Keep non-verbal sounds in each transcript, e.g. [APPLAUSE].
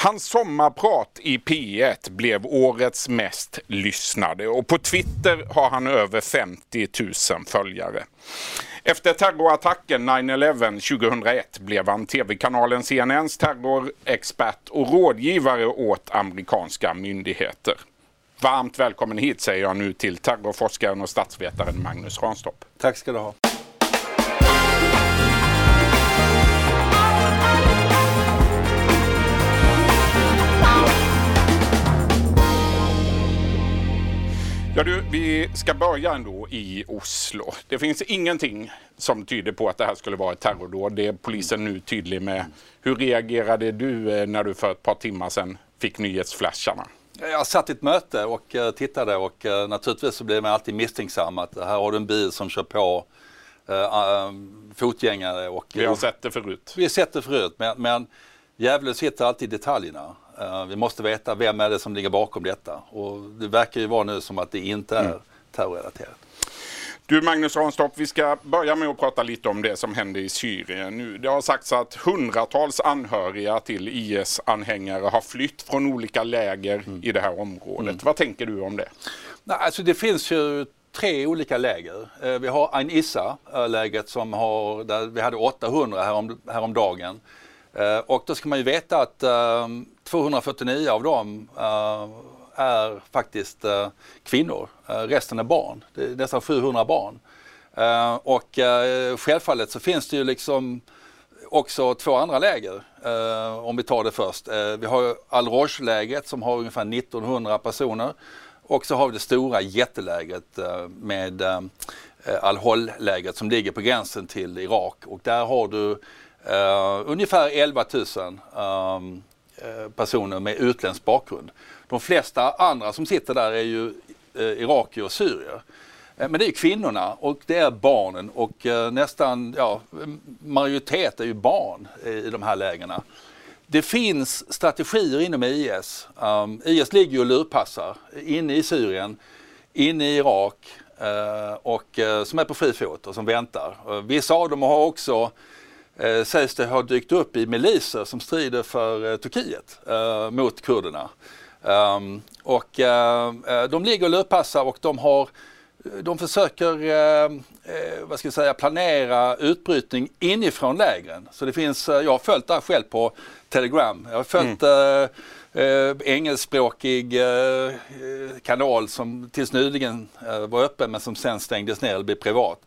Hans sommarprat i P1 blev årets mest lyssnade och på Twitter har han över 50 000 följare. Efter terrorattacken 9-11 2001 blev han tv-kanalen CNNs terrorexpert och rådgivare åt amerikanska myndigheter. Varmt välkommen hit säger jag nu till terrorforskaren och statsvetaren Magnus Ranstorp. Tack ska du ha. Ja, du, vi ska börja ändå i Oslo. Det finns ingenting som tyder på att det här skulle vara ett terrordåd. Det är polisen nu tydlig med. Hur reagerade du eh, när du för ett par timmar sedan fick nyhetsflasharna? Jag satt i ett möte och uh, tittade och uh, naturligtvis så blir man alltid misstänksam att här har du en bil som kör på fotgängare. Och, vi har sett det förut. Vi har sett det förut men, men djävulen sitter alltid i detaljerna. Uh, vi måste veta vem är det som ligger bakom detta och det verkar ju vara nu som att det inte är mm. terrorrelaterat. Du Magnus Ranstorp, vi ska börja med att prata lite om det som händer i Syrien nu. Det har sagts att hundratals anhöriga till IS-anhängare har flytt från olika läger mm. i det här området. Mm. Vad tänker du om det? Nej, alltså det finns ju tre olika läger. Eh, vi har Ain Issa-lägret som har, där vi hade 800 härom, häromdagen. Eh, och då ska man ju veta att 249 av dem eh, är faktiskt uh, kvinnor. Uh, resten är barn. Det är nästan 700 barn. Uh, och självfallet så finns det ju liksom också två andra läger. om vi tar det först. vi har Al-Roj-lägret som har ungefär 1900 personer. Och så har vi det stora jättelägret med Al-Hol-lägret som ligger på gränsen till Irak. Och där har du ungefär 11 000 Eh, personer med utländsk bakgrund. De flesta andra som sitter där är ju eh, irakier och syrier. Eh, men det är kvinnorna och det är barnen och nästan, ja, majoritet är ju barn i de här lägena. Det finns strategier inom IS. Um, ehm, IS ligger ju och lurpassar inne i Syrien, inne i Irak uh, och uh, som är på fri fot och som väntar. Uh, vissa av dem har också uh, sägs det ha dykt upp i miliser som strider för Turkiet mot kurderna. Um, och uh, de ligger och lurpassar och de har de försöker vad ska jag säga, planera utbrytning inifrån lägren. Så det finns, jag har följt det här själv på Telegram. Jag har följt mm. Uh, engelskspråkig uh, kanal som tills nyligen uh, var öppen men som sen stängdes ner eller blev privat.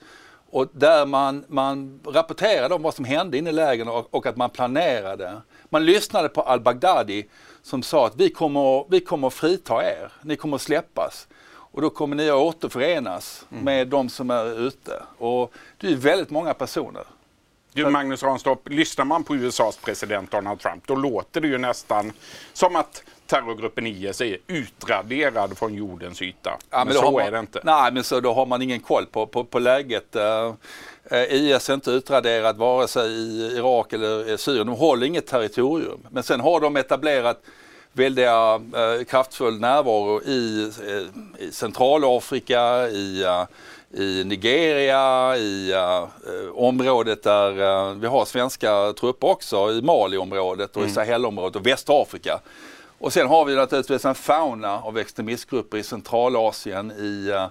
Och där man, man rapporterade om vad som hände inne i lägren och, och, att man planerade. Man lyssnade på al-Baghdadi som sa att vi kommer, vi kommer att frita er, ni kommer att släppas. Och då kommer ni att återförenas mm. med de som är ute. Och det är väldigt många personer. Du Magnus Ranstorp, lyssnar man på USAs president Donald Trump då låter det ju nästan som att terrorgruppen IS är utraderad från jordens yta. Ja, men, men så man, är det inte. Nej, men så då har man ingen koll på, på, på läget. Uh, IS är inte utraderat vare sig i Irak eller Syrien. De håller inget territorium. Men sen har de etablerat väldiga uh, kraftfull närvaro i, uh, i Centralafrika, i i Nigeria, i uh, området där uh, vi har svenska trupper också, i Mali-området och mm. i Sahelområdet och Västafrika. Och sen har vi naturligtvis en fauna av extremistgrupper i Centralasien, i, uh,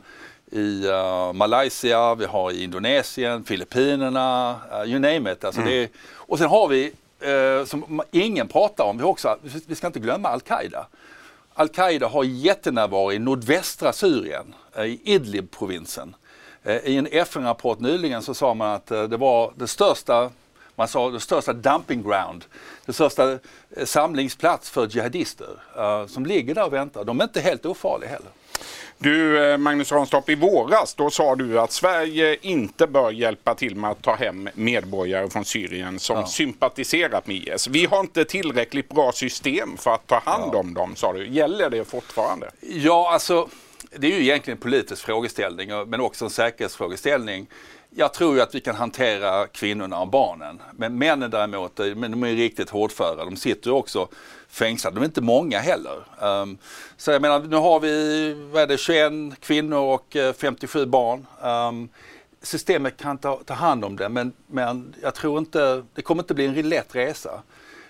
i uh, Malaysia, vi har i Indonesien, Filippinerna, uh, you name it. Alltså mm. det, och sen har vi, som ingen pratar om, vi, också, vi ska inte glömma Al-Qaida. Al-Qaida har jättenärvaro i nordvästra Syrien, i Idlib-provinsen. I en FN-rapport nyligen så sa man att det var det största man sa det största dumping ground, det största eh, samlingsplats för jihadister uh, som ligger där och väntar. De är inte helt ofarliga heller. Du eh, Magnus Ranstorp, i våras då sa du att Sverige inte bör hjälpa till med att ta hem medborgare från Syrien som ja. sympatiserat med IS. Vi har inte tillräckligt bra system för att ta hand ja. om dem, sa du. Gäller det fortfarande? Ja, alltså det är ju egentligen en politisk frågeställning men också en säkerhetsfrågeställning jag tror ju att vi kan hantera kvinnorna och barnen. Men männen däremot, eh, men de är riktigt hårdföra. De sitter ju också fängslade. De är inte många heller. Um, så jag menar, nu har vi vad är det, 21 kvinnor och eh, 57 barn. Um, systemet kan ta, ta hand om det men, men jag tror inte, det kommer inte bli en lätt resa.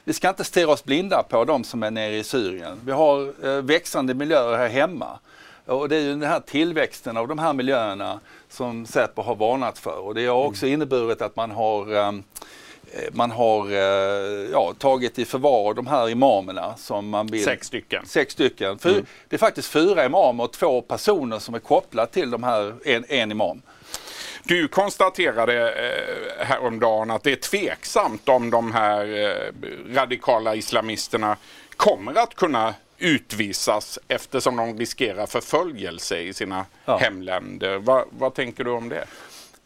vi ska inte stirra oss blinda på de som är nere i Syrien. Vi har eh, växande miljöer här hemma. Och det är ju den här tillväxten av de här miljöerna som Säpo har varnat för. Och det har också inneburit att man har um, man har eh, ja, tagit i förvar de här imamerna som man vill. Sex stycken. Sex stycken. För mm. Det är faktiskt fyra imamer och två personer som är kopplade till de här, en, en imam. Du konstaterade eh, häromdagen att det är tveksamt om de här eh, radikala islamisterna kommer att kunna utvisas eftersom de riskerar förföljelse i sina ja. hemländer. Va, vad tänker du om det?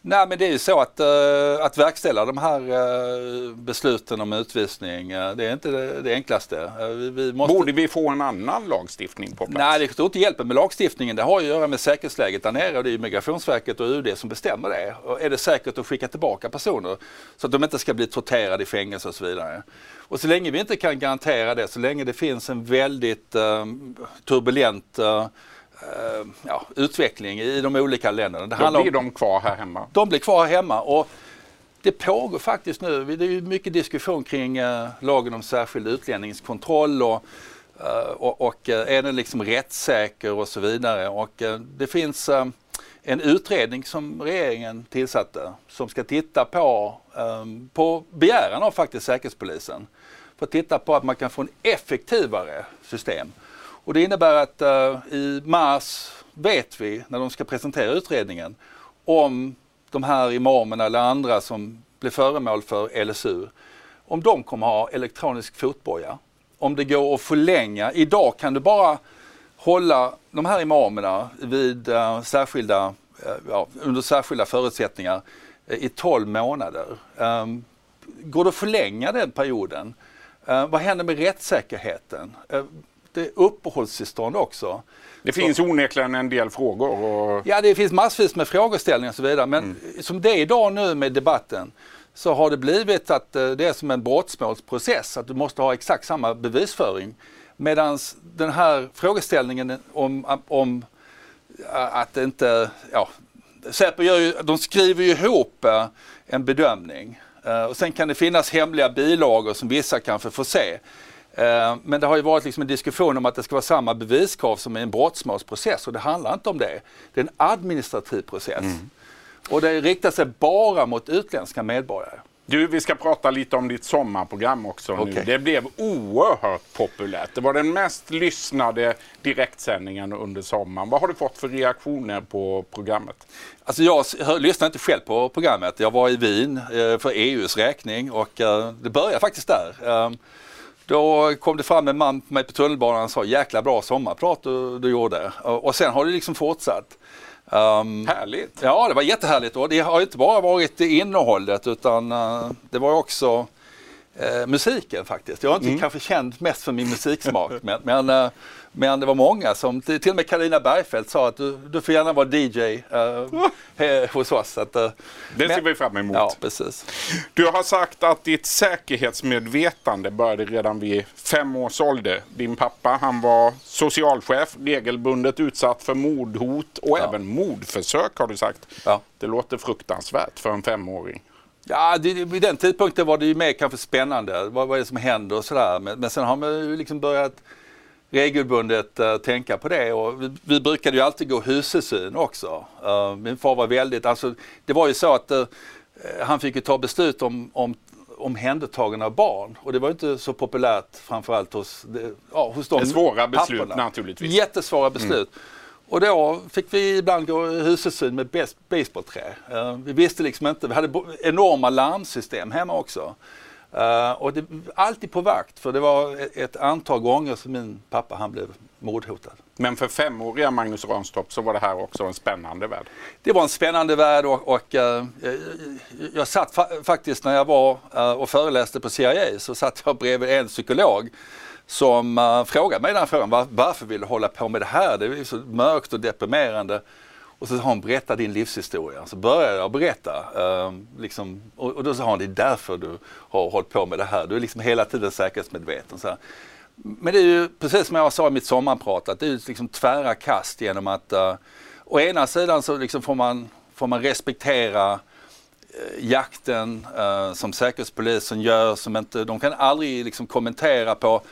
Nej men det är ju så att, uh, att verkställa de här uh, besluten om utvisning, uh, det är inte det, det enklaste. Vi, vi måste... Borde vi få en annan lagstiftning på plats? Nej, det tror inte hjälper med lagstiftningen. Det har att göra med säkerhetsläget där nere och det är Migrationsverket och UD som bestämmer det. Och är det säkert att skicka tillbaka personer så att de inte ska bli torterade i fängelse och så vidare. Och så länge vi inte kan garantera det, så länge det finns en väldigt turbulent Eh, ja, utveckling i de olika länderna. Det Då blir de kvar här hemma? De blir kvar här hemma. Och det pågår faktiskt nu, det är mycket diskussion kring uh, lagen om särskild utlänningskontroll och, uh, och, och uh, är den liksom rättssäker och så vidare. Och det finns en utredning som regeringen tillsatte som ska titta på, på begäran av faktiskt Säkerhetspolisen, för att titta på att man kan få en effektivare system. Och det innebär att uh, i mars vet vi, när de ska presentera utredningen, om de här imamerna eller andra som blir föremål för LSU, om de kommer ha elektronisk fotboja. Om det går att förlänga. Idag kan du bara hålla de här imamerna vid uh, särskilda, uh, ja, under särskilda förutsättningar i 12 månader. Um, går det att förlänga den perioden? vad händer med rättssäkerheten? Det uppehållstillstånd också. Det finns så, onekligen en del frågor. Och... Ja, det finns massvis med frågeställningar och så vidare. Men mm. som det är idag nu med debatten så har det blivit att eh, det är som en brottsmålsprocess, att du måste ha exakt samma bevisföring. Medan den här frågeställningen om, om att inte, ja, Säpo gör ju, de skriver ju ihop eh, en bedömning. Eh, och sen kan det finnas hemliga bilagor som vissa kanske får se. Eh, men det har ju varit liksom en diskussion om att det ska vara samma beviskrav som i en brottsmålsprocess och det handlar inte om det. Det är en administrativ process. Mm. Och det riktar sig bara mot utländska medborgare. Du, vi ska prata lite om ditt sommarprogram också okay. nu. Det blev oerhört populärt. Det var den mest lyssnade direktsändningen under sommaren. Vad har du fått för reaktioner på programmet? Alltså jag lyssnade inte själv på programmet. Jag var i Wien eh, för EUs räkning och eh, det började faktiskt där. Då kom det fram en man på mig på tunnelbanan och sa jäkla bra sommarprat du, du gjorde. Och, och sen har det liksom fortsatt. Um, Härligt! Ja, det var jättehärligt och det har inte bara varit innehållet utan uh, det var också uh, musiken faktiskt. Jag är inte mm. kanske känd mest för min musiksmak [LAUGHS] men, men uh, men det var många som, till och med Karina Bergfeldt sa att du, du får gärna vara DJ uh, [LAUGHS] hos oss. Att, uh, det ser men, vi fram emot. Ja, precis. Du har sagt att ditt säkerhetsmedvetande började redan vid fem års ålder. Din pappa han var socialchef, regelbundet utsatt för mordhot och ja. även mordförsök har du sagt. Ja. Det låter fruktansvärt för en femåring. Ja, det, vid den tidpunkten var det ju mer kanske spännande. Vad, vad är det som händer och sådär. Men, men sen har man ju liksom börjat regelbundet uh, tänka på det och vi, vi brukade ju alltid gå husesyn också. Uh, min far var väldigt, alltså det var ju så att uh, han fick ju ta beslut om, om omhändertagande av barn och det var inte så populärt framförallt hos, ja, hos de Svåra beslut papporna. naturligtvis. Jättesvåra beslut. Mm. Och då fick vi ibland gå husesyn med basebollträ. Uh, vi visste liksom inte, vi hade enorma larmsystem hemma också. Uh, och det, alltid på vakt, för det var ett antal gånger som min pappa han blev mordhotad. Men för femåriga Magnus Ranstorp så var det här också en spännande värld? Det var en spännande värld och, och uh, jag satt fa faktiskt när jag var och föreläste på CIA så satt jag bredvid en psykolog som eh, uh, frågade mig den här frågan, var, varför vill du hålla på med det här? Det är så mörkt och deprimerande. Och så sa hon, berätta din livshistoria. Så började jag berätta. Eh, liksom, och, och, då sa hon, det är därför du har hållit på med det här. Du är liksom hela tiden säkerhetsmedveten. Så här. Men det är ju precis som jag sa i mitt sommarprat, att det är ju liksom tvära kast genom att uh, å ena sidan så liksom får, man, får man respektera eh, jakten eh, som Säkerhetspolisen gör, som inte, de kan aldrig liksom kommentera på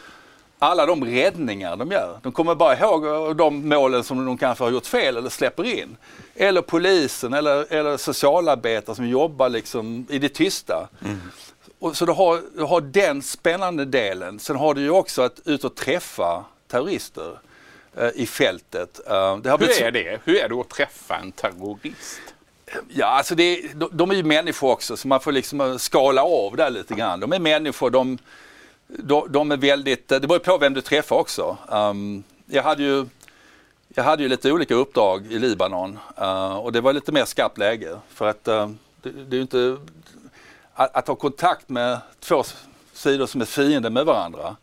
alla de räddningar de gör. De kommer bara ihåg de målen som de kanske har gjort fel eller släpper in. Eller polisen eller, eller socialarbetare som jobbar liksom i det tysta. Mm. Och så du har, du har den spännande delen. Sen har du ju också att ut och träffa terrorister eh, i fältet. Uh, Hur är det? Hur är det att träffa en terrorist? Ja, alltså det, de, de är ju människor också så man får liksom skala av där lite grann. De är människor, de, de, de är väldigt, det beror på vem du träffar också. Um, jag hade ju jag hade ju lite olika uppdrag i Libanon uh, och det var lite mer skarpt läge för att uh, det, det, är inte att, att, ha kontakt med två sidor som är fiender med varandra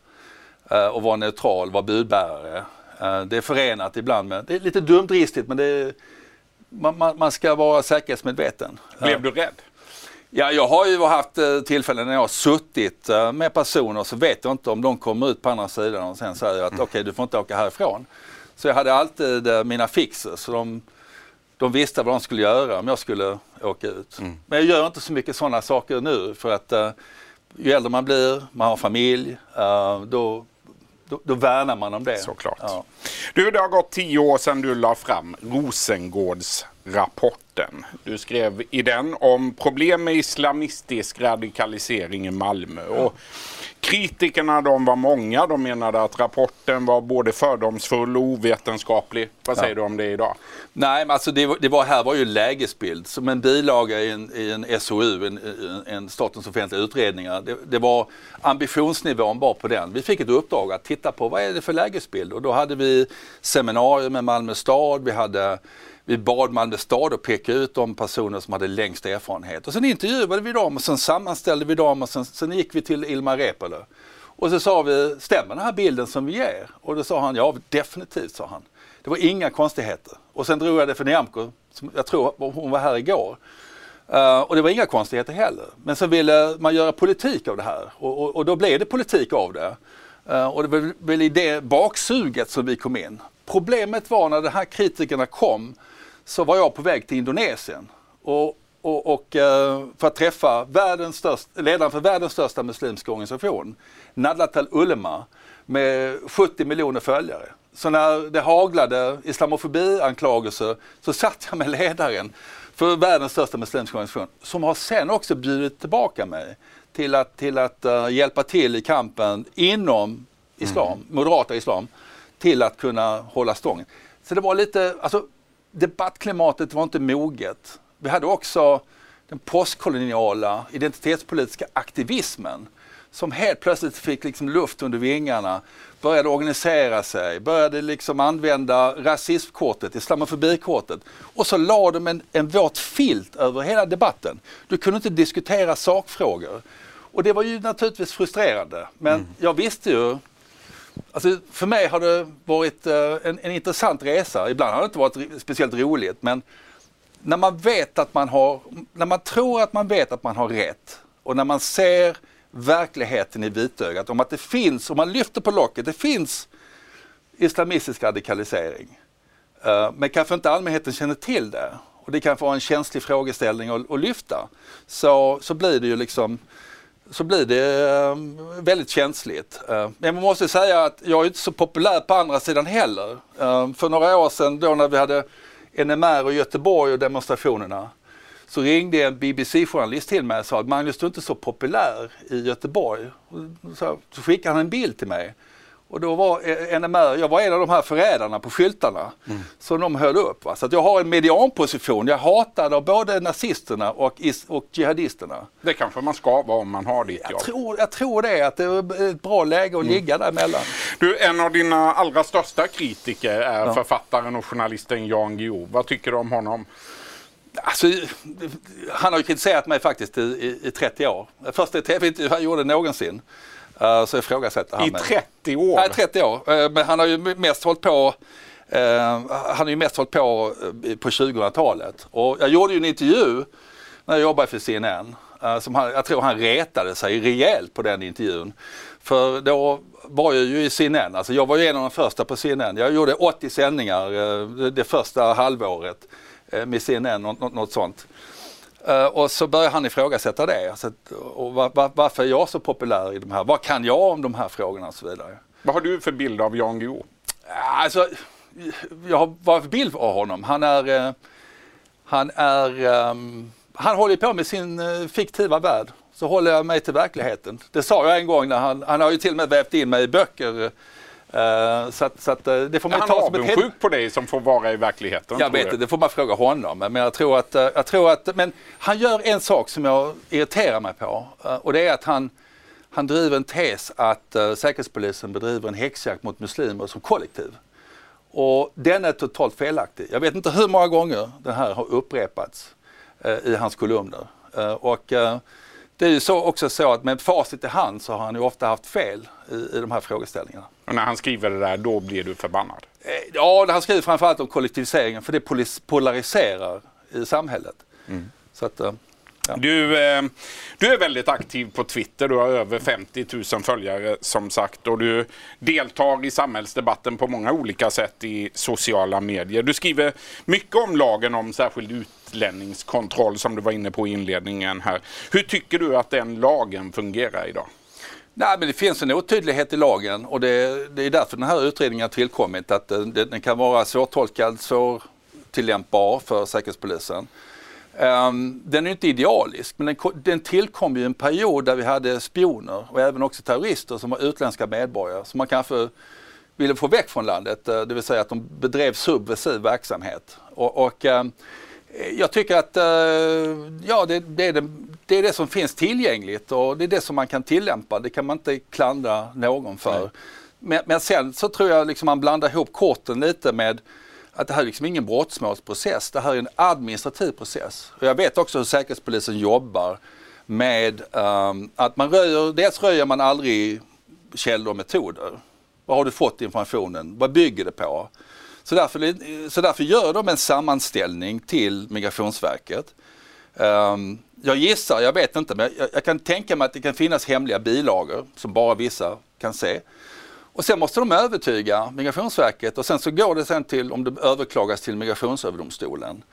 uh, och vara neutral, vara budbärare. det är förenat ibland med, det är lite dumdristigt men det är, man, man, man, ska vara säkerhetsmedveten. Blev du rädd? Ja, jag har ju haft eh, tillfällen när jag har suttit eh, med personer så vet jag inte om de kommer ut på andra sidan och sen säger att mm. okej okay, du får inte åka härifrån. Så jag hade alltid eh, mina fixer så de, de visste vad de skulle göra om jag skulle åka ut. Mm. Men jag gör inte så mycket sådana saker nu för att ju äldre man blir, man har familj, då då, då värnar man om det. Såklart. Ja. Du, det har gått tio år sedan du la fram Rosengårdsrapporten. Du skrev i den om problem med islamistisk radikalisering i Malmö. Ja. Och Kritikerna de var många. De menade att rapporten var både fördomsfull och ovetenskaplig. Vad säger ja. du om det idag? Nej, men alltså det, det var här var ju lägesbild som en bilaga i en, i en SOU, en, en Statens offentliga utredningar. Det, det, var ambitionsnivån bara på den. Vi fick ett uppdrag att titta på vad är det för lägesbild och då hade vi seminarier med Malmö stad. Vi hade vi bad Malmö stad att peka ut de personer som hade längst erfarenhet. Och sen intervjuade vi dem och sen sammanställde vi dem och sen, sen gick vi till Ilmar Reepalu. Och så sa vi, stämmer den här bilden som vi ger? Och då sa han, ja definitivt sa han. Det var inga konstigheter. Och sen drog jag det för Nyamko, som jag tror hon var här igår. Uh, och det var inga konstigheter heller. Men så ville man göra politik av det här och, och, och då blev det politik av det. Uh, och det var väl i det baksuget som vi kom in. Problemet var när de här kritikerna kom så var jag på väg till Indonesien och, och, och eh, för att träffa världens största, ledaren för världens största muslimska organisation, Nadlatul Ulema, med 70 miljoner följare. Så när det haglade islamofobi-anklagelser så satt jag med ledaren för världens största muslimska organisation som har sen också bjudit tillbaka mig till att, till att uh, hjälpa till i kampen inom islam, mm. moderata islam, till att kunna hålla stången. Så det var lite, alltså debattklimatet var inte moget. Vi hade också den postkoloniala identitetspolitiska aktivismen som helt plötsligt fick liksom luft under vingarna, började organisera sig, började liksom använda rasismkortet, islamofobikortet och så la de en, en våt filt över hela debatten. Du kunde inte diskutera sakfrågor. Och det var ju naturligtvis frustrerande. Men mm. jag visste ju Alltså, för mig har det varit uh, en, en, intressant resa. Ibland har det inte varit speciellt roligt men när man vet att man har, när man tror att man vet att man har rätt och när man ser verkligheten i vitögat om att det finns, om man lyfter på locket, det finns islamistisk radikalisering. Uh, men kanske inte allmänheten känner till det och det kan vara en känslig frågeställning att, att lyfta. Så, så blir det ju liksom så blir det ehm, väldigt känsligt. Ehm, men man måste säga att jag är inte så populär på andra sidan heller. Ehm, för några år sedan då när vi hade NMR och Göteborg och demonstrationerna så ringde en BBC-journalist till mig och sa att Magnus du är inte så populär i Göteborg. Så skickade han en bild till mig och då var NMR, jag var en av de här förrädarna på skyltarna mm. som de höll upp. Va? Så jag har en medianposition. Jag hatade av både nazisterna och, och jihadisterna. Det kanske man ska vara om man har ditt jobb. Jag tror, jag tror det, att det är ett bra läge att mm. ligga däremellan. Du, en av dina allra största kritiker är ja. författaren och journalisten Jan Guillou. Vad tycker du om honom? Alltså, han har ju kritiserat mig faktiskt i, i, i 30 år. Första tv-intervju han gjorde någonsin. Uh, så ifrågasätter han I 30 år? Nej, 30 år. Uh, men han har ju mest hållit på han har ju mest hållit på på 2000-talet. Och jag gjorde ju en intervju när jag jobbade för CNN. som han, jag tror han retade sig rejält på den intervjun. För då var jag ju i CNN, alltså jag var ju en av de första på CNN. Jag gjorde 80 sändningar det första halvåret med CNN, något, något sånt. Uh, och så börjar han ifrågasätta det. Alltså, och var, var, varför är jag så populär i de här? Vad kan jag om de här frågorna och så vidare. Vad har du för bild av Jan Guillou? Alltså, jag har vad för bild av honom? Han är, uh, han är, um, han håller på med sin fiktiva värld. Så håller jag mig till verkligheten. Det sa jag en gång när han, han har ju till och med vävt in mig i böcker Uh, så att, så att, uh, det får man är ta han avundsjuk på dig som får vara i verkligheten? Jag vet inte, det får man fråga honom. Men jag tror att, uh, jag tror att men han gör en sak som jag irriterar mig på och det är att han, han driver en tes att uh, Säkerhetspolisen bedriver en häxjakt mot muslimer som kollektiv. Och den är totalt felaktig. Jag vet inte hur många gånger den här har upprepats i hans kolumner. och det är ju så också så att med facit i hand så har han ju ofta haft fel i, i de här frågeställningarna. Och när han skriver det där, då blir du förbannad? Eh, ja, han skriver framförallt om kollektiviseringen för det polariserar i samhället. Mm. Så att, eh, ja. du, eh, du är väldigt aktiv på Twitter. Du har över 50 000 följare som sagt och du deltar i samhällsdebatten på många olika sätt i sociala medier. Du skriver mycket om lagen om särskild utlänningskontroll som du var inne på i inledningen här. Hur tycker du att den lagen fungerar idag? Nej, men det finns en otydlighet i lagen och det, det är därför den här utredningen har tillkommit. Att den, den kan vara svårtolkad, svårtillämpbar för Säkerhetspolisen. Um, den är inte idealisk men den, den tillkom i en period där vi hade spioner och även också terrorister som var utländska medborgare som man kanske ville få väck från landet, eh, det vill säga att de bedrev subversiv verksamhet. Och, och um, jag tycker att uh, ja, det, det, är det, det, är det som finns tillgängligt och det är det som man kan tillämpa. Det kan man inte klandra någon för. Men, men, sen så tror jag liksom man blandar ihop korten lite med att det här är liksom ingen brottsmålsprocess. Det här är en administrativ process. Och jag vet också hur Säkerhetspolisen jobbar med um, att man röjer, dels röjer man aldrig källor och metoder. Var har du fått informationen? Vad bygger det på? Så därför, så därför gör de en sammanställning till Migrationsverket. Um, jag gissar, jag vet inte, men jag, jag, kan tänka mig att det kan finnas hemliga bilagor som bara vissa kan se. Och sen måste de övertyga Migrationsverket och sen så går det sen till, om det överklagas till Migrationsöverdomstolen.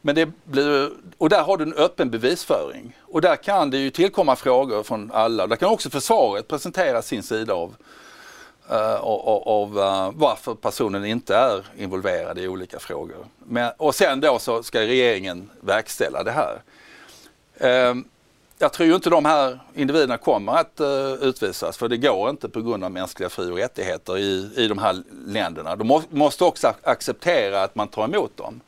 Men det blir, och där har du en öppen bevisföring. Och där kan det ju tillkomma frågor från alla. Där kan också försvaret presentera sin sida av, uh, av, av uh, varför personen inte är involverad i olika frågor. Men, och sen då så ska regeringen verkställa det här. Uh, jag tror ju inte de här individerna kommer att uh, utvisas för det går inte på grund av mänskliga fri och rättigheter i, i de här länderna. De må, måste också acceptera att man tar emot dem.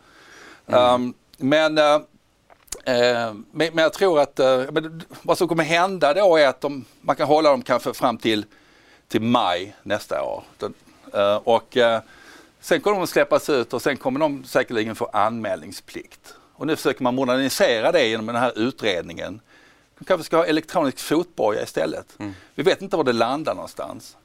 Mm. Um, men, uh, uh, men, men, jag tror att vad som kommer hända då är att de, man kan hålla dem kanske fram till, till maj nästa år. och sen kommer de släppas ut och sen kommer de säkerligen få anmälningsplikt. Och nu försöker man modernisera det genom den här utredningen de kanske ska ha elektronisk fotboja istället. Mm. Vi vet inte var det landar någonstans.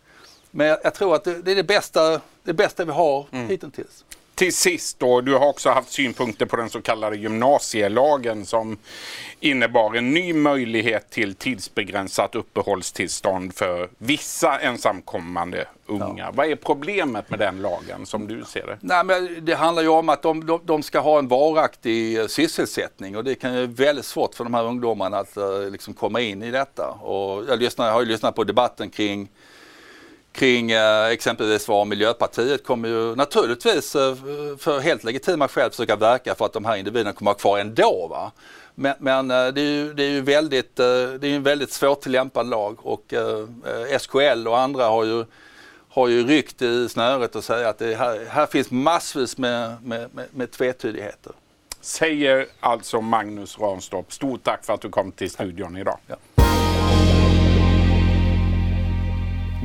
Men jag, jag tror att det, det, är det bästa, det bästa vi har mm. hittills. Till sist då, du har också haft synpunkter på den så kallade gymnasielagen som innebar en ny möjlighet till tidsbegränsat uppehållstillstånd för vissa ensamkommande unga. Ja. Vad är problemet med den lagen som du ser det? Nej, men det handlar ju om att de, de, de ska ha en varaktig eh, sysselsättning och det kan ju vara väldigt svårt för de här ungdomarna att uh, liksom komma in i detta. Och jag, lyssnar, jag har ju lyssnat på debatten kring kring eh, exempelvis var Miljöpartiet kommer ju naturligtvis eh, för helt legitima skäl försöka verka för att de här individerna kommer att vara kvar ändå. Va? Men, men eh, det, är ju, det är ju väldigt, det är en väldigt svårtillämpad lag och SKL och andra har ju, har ju ryckt i snöret och säger att det här, här finns massvis med, med, med, med tvetydigheter. Säger alltså Magnus Ranstorp. Stort tack för att du kom till studion idag. Ja.